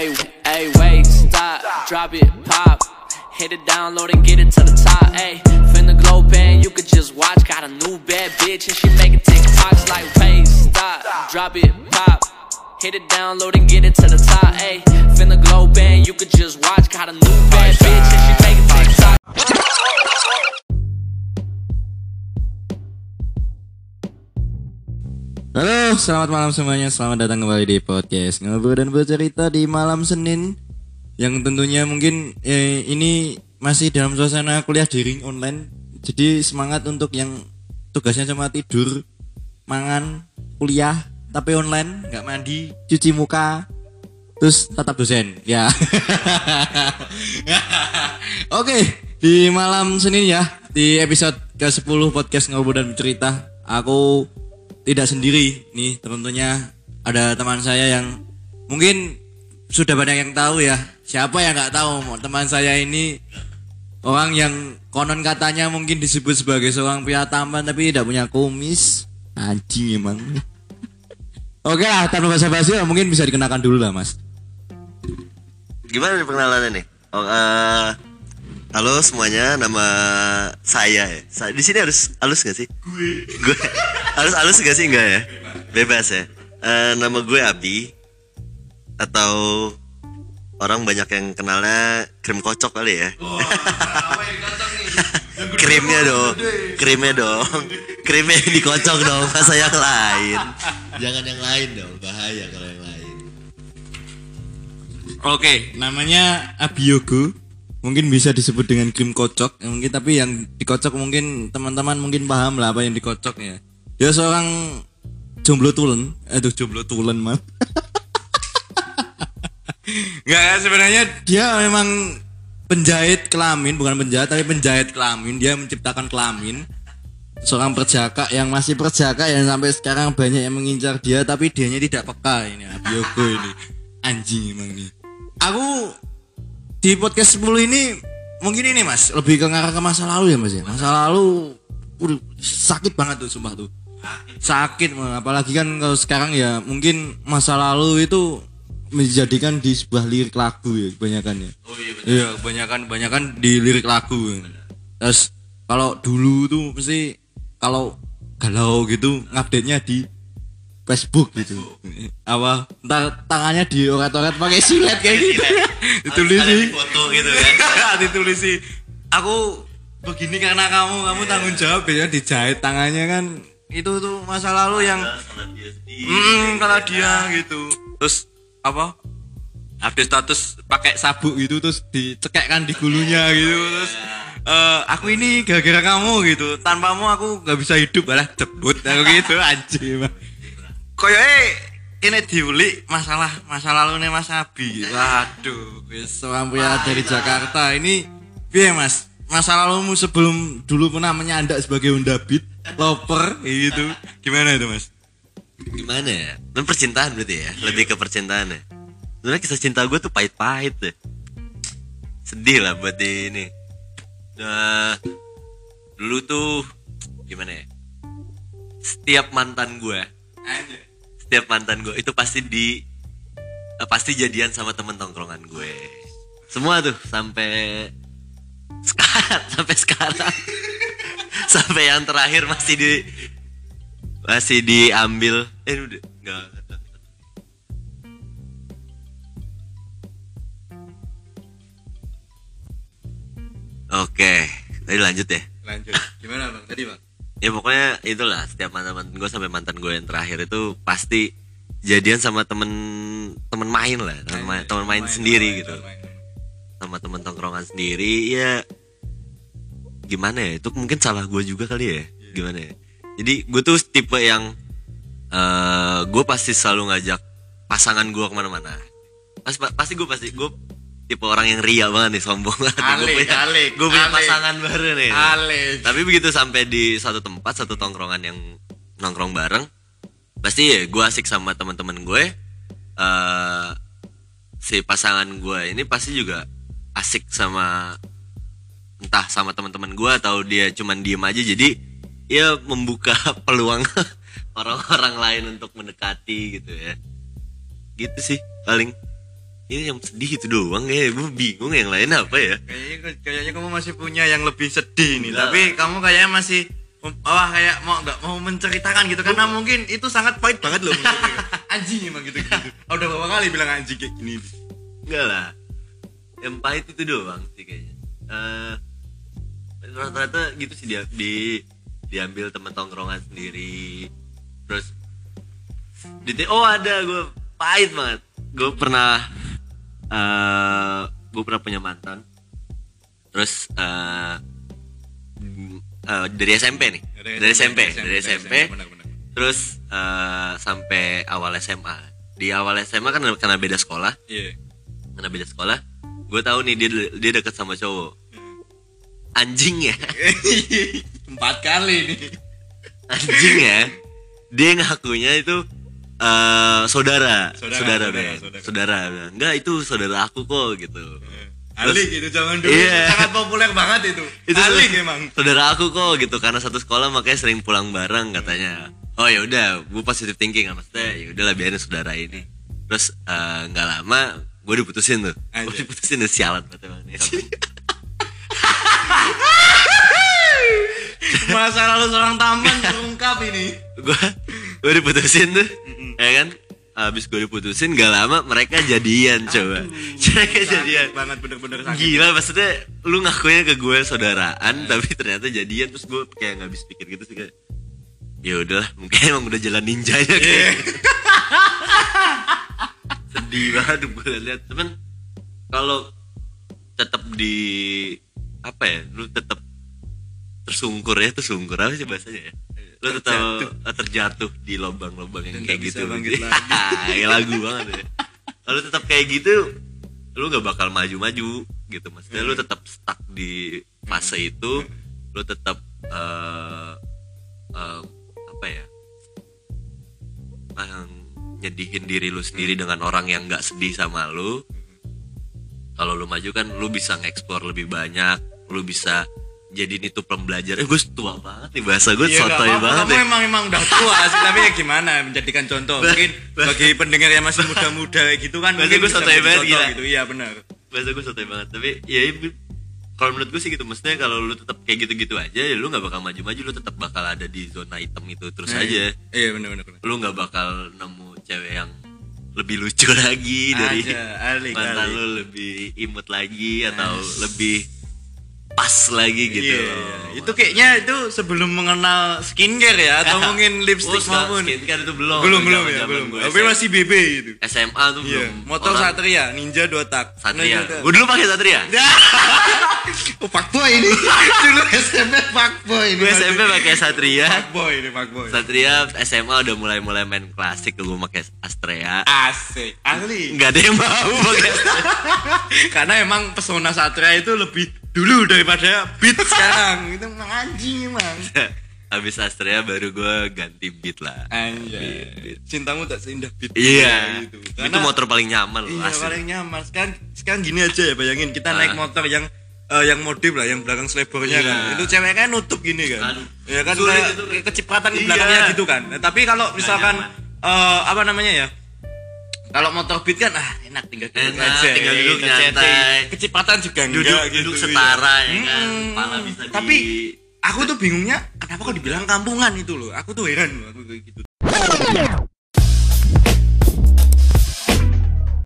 Hey, hey, wait, stop, drop it, pop. Hit it, download and get it to the top. Hey, finna glow band, you could just watch. Got a new bad bitch and she making TikToks like, wait, stop, drop it, pop. Hit it, download and get it to the top. Hey, finna glow band, you could just watch. Got a new bad bitch Halo, selamat malam semuanya. Selamat datang kembali di podcast ngobrol dan bercerita di malam Senin. Yang tentunya mungkin eh, ini masih dalam suasana kuliah daring online. Jadi semangat untuk yang tugasnya cuma tidur, mangan, kuliah, tapi online, nggak mandi, cuci muka, terus tetap dosen. Ya. Oke, di malam Senin ya, di episode ke-10 podcast ngobrol dan bercerita, aku tidak sendiri nih tentunya ada teman saya yang mungkin sudah banyak yang tahu ya siapa yang nggak tahu teman saya ini orang yang konon katanya mungkin disebut sebagai seorang pria tampan tapi tidak punya kumis anjing emang oke lah tanpa basa-basi mungkin bisa dikenakan dulu lah mas Gimana nih perkenalannya nih? Oh, eh, halo semuanya, nama saya ya. Sa- Di sini harus halus gak sih? Gue. Gue harus halus gak sih enggak ya? Bebas ya. Eh, nama gue Abi atau orang banyak yang kenalnya krim kocok kali ya. Krimnya dong, krimnya dong, krimnya yang dikocok dong, masa yang lain. Jangan yang lain dong, bahaya kalau yang lain. Oke, namanya Abiyogo. Mungkin bisa disebut dengan krim kocok. Mungkin tapi yang dikocok mungkin teman-teman mungkin paham lah apa yang dikocok ya. Dia seorang jomblo tulen. Aduh, jomblo tulen, Mas. Enggak kan sebenarnya dia memang penjahit kelamin, bukan penjahit tapi penjahit kelamin. Dia menciptakan kelamin. Seorang perjaka yang masih perjaka yang sampai sekarang banyak yang mengincar dia tapi dianya tidak peka ini Abiyogo ini. Anjing emang nih. Aku di podcast 10 ini mungkin ini Mas, lebih ke ngarah ke masa lalu ya Mas ya. Masa lalu sakit banget tuh sumpah tuh. Sakit apalagi kan kalau sekarang ya mungkin masa lalu itu menjadikan di sebuah lirik lagu ya kebanyakan ya. Oh iya Iya, kebanyakan kebanyakan di lirik lagu. Terus kalau dulu tuh mesti kalau galau gitu ngupdate-nya di Facebook gitu. Apa? Ntar tangannya dioret-oret pakai silet kayak gitu. Ditulisi. foto gitu kan. Ditulisi. Aku begini karena kamu, kamu tanggung jawab ya dijahit tangannya kan. Itu tuh masa lalu yang Mm, kalau dia gitu. Terus apa? Update status pakai sabuk gitu terus dicekekkan di gulunya gitu terus eh, aku ini gara-gara kamu gitu tanpamu aku nggak bisa hidup malah jebut aku gitu anjing Bang. koyoke ini diuli masalah masa lalu nih Mas Abi. Waduh, wis seorang pria dari Jakarta ini piye Mas? Masa lalumu sebelum dulu pernah menyandak sebagai Honda Beat, loper gitu. Gimana itu Mas? Gimana ya? Itu percintaan berarti ya? Lebih ke percintaan ya? Sebenarnya kisah cinta gue tuh pahit-pahit deh. Sedih lah buat ini. Nah, dulu tuh gimana ya? Setiap mantan gue, setiap mantan gue itu pasti di eh, pasti jadian sama temen tongkrongan gue. Semua tuh sampai sekarang sampai sekarang sampai yang terakhir masih di masih diambil eh udah enggak Oke, tadi lanjut ya. Lanjut. Gimana Bang? Tadi Bang? Ya pokoknya itulah setiap mantan mantan gue sampai mantan gue yang terakhir itu pasti jadian sama temen temen main lah, temen main, temen main sendiri gitu, sama temen tongkrongan sendiri ya gimana ya? Itu mungkin salah gue juga kali ya, gimana ya? Jadi gue tuh tipe yang eh gue pasti selalu ngajak pasangan gue ke mana-mana. Pas, pasti gue pasti gue tipe orang yang ria banget nih sombong banget. gue punya, alik, gue punya alik. pasangan baru nih. Alik. Tapi begitu sampai di satu tempat, satu tongkrongan yang nongkrong bareng, pasti ya gue asik sama teman-teman gue. eh si pasangan gue ini pasti juga asik sama entah sama teman-teman gue atau dia cuman diem aja jadi ya membuka peluang orang-orang lain untuk mendekati gitu ya. Gitu sih paling. Ini yang sedih itu doang ya gue bingung yang lain apa ya. Kayaknya kayaknya kamu masih punya yang lebih sedih nih, tapi kamu kayaknya masih wah kayak mau nggak mau menceritakan gitu karena mungkin itu sangat pahit banget loh anjing emang gitu gitu. udah berapa kali bilang anjing kayak gini. enggak lah. Yang pahit itu doang sih kayaknya. Eh, rata-rata gitu sih dia di diambil temen tongkrongan sendiri. Terus di oh ada gue pahit banget. Gue pernah eh gue pernah punya mantan. Terus mm, eh, dari SMP nih. Dari, SMP, dari SMP, terus eh, sampai awal SMA di awal SMA kan karena beda sekolah. Iya. karena beda sekolah. Gue tahu nih dia dia deket sama cowok anjing ya. Empat kali nih. anjing ya. Dia ngakunya itu eh saudara. Saudara, saudara saudara, saudara. saudara. Enggak itu saudara aku kok gitu. Alik gitu zaman dulu. Iya. sangat populer banget itu. itu Alik saudara- emang. saudara aku kok gitu. Karena satu sekolah makanya sering pulang bareng katanya. Oh ya udah gue positive thinking kan maksudnya ya udahlah biarin saudara ini. Terus eh, nggak lama gue diputusin tuh. Gue diputusin tuh sialan banget. Masa lalu seorang tampan terungkap ini. gue gue diputusin tuh ya kan? Habis gue diputusin gak lama mereka jadian coba. Mereka jadian. banget bener-bener sakit. gila maksudnya lu ngakunya ke gue saudaraan tapi ternyata jadian. Terus gue kayak nggak habis pikir gitu sih kayak ya udahlah mungkin emang udah jalan ninjanya kayak sedih banget gue lihat cuman kalau tetap di apa ya lu tetap tersungkur ya tersungkur apa sih bahasanya ya? Lu tetap terjatuh, di lubang-lubang yang Dan kayak gitu. kayak lagu banget ya. Kalau tetap kayak gitu lu nggak bakal maju-maju gitu. Maksudnya lu tetap stuck di fase itu lu tetap eh, eh, apa ya eh, nyedihin diri lu sendiri dengan orang yang nggak sedih sama lu kalau lu maju kan lu bisa ngeksplor lebih banyak lu bisa jadi itu pembelajaran eh, gue tua banget nih bahasa gue Iya, sotoy banget Kamu ya. emang emang udah tua sih, tapi ya gimana menjadikan contoh. Mungkin bagi pendengar yang masih muda-muda kayak gitu kan Bahasa gue sotoy banget, gila. gitu. Iya benar. bahasa gue sotoy banget tapi ya kalau menurut gue sih gitu maksudnya kalau lu tetap kayak gitu-gitu aja ya lu nggak bakal maju-maju lu tetap bakal ada di zona hitam itu terus Nah, aja Iya benar benar. benar. lu nggak bakal nemu cewek yang lebih lucu lagi dari Ada, alik, mantan alik. lu lebih imut lagi atau lebih pas lagi gitu Iya, loh. iya. Itu kayaknya itu sebelum mengenal skincare ya atau mungkin lipstick Oh, maupun skincare itu belum belum belum ya belum. Tapi masih BB itu. SMA tuh Iya. belum Motor Orang- Satria, Ninja dua tak. Satria Ninja- gue dulu pakai Satria oh, fuckboy ini. Dulu SMP fuckboy ini. gue SMP pakai Satria fuckboy ini fuckboy. Satria SMA udah mulai-mulai main klasik gue pakai Astrea Asik, asli. nggak ada yang mau pakai Karena emang pesona Satria itu lebih dulu daripada Beat sekarang. Itu emang anjing emang. habis Astrea baru gue ganti beat lah Anjay. Cintamu tak seindah Beat. iya Gitu. itu motor paling nyaman loh Iya asli. paling nyaman. Sekarang sekarang gini aja ya bayangin kita naik Ah. motor yang eh, yang modif lah, yang belakang selebornya Iya. kan. Itu ceweknya nutup gini kan. Aduh. Ya kan Sulit kayak itu. kayak kecipratan Iya. ke belakangnya gitu kan. Nah, tapi kalau misalkan eh, apa namanya ya? Kalau motor beat kan ah enak tinggal duduk Enak, aja. tinggal duduk chatting. nyantai. Kecipratan juga duduk enggak duduk gitu. setara iya. ya kan kepala bisa Tapi di aku tuh bingungnya kenapa kok dibilang kampungan itu loh. Aku tuh heran loh aku kayak gitu.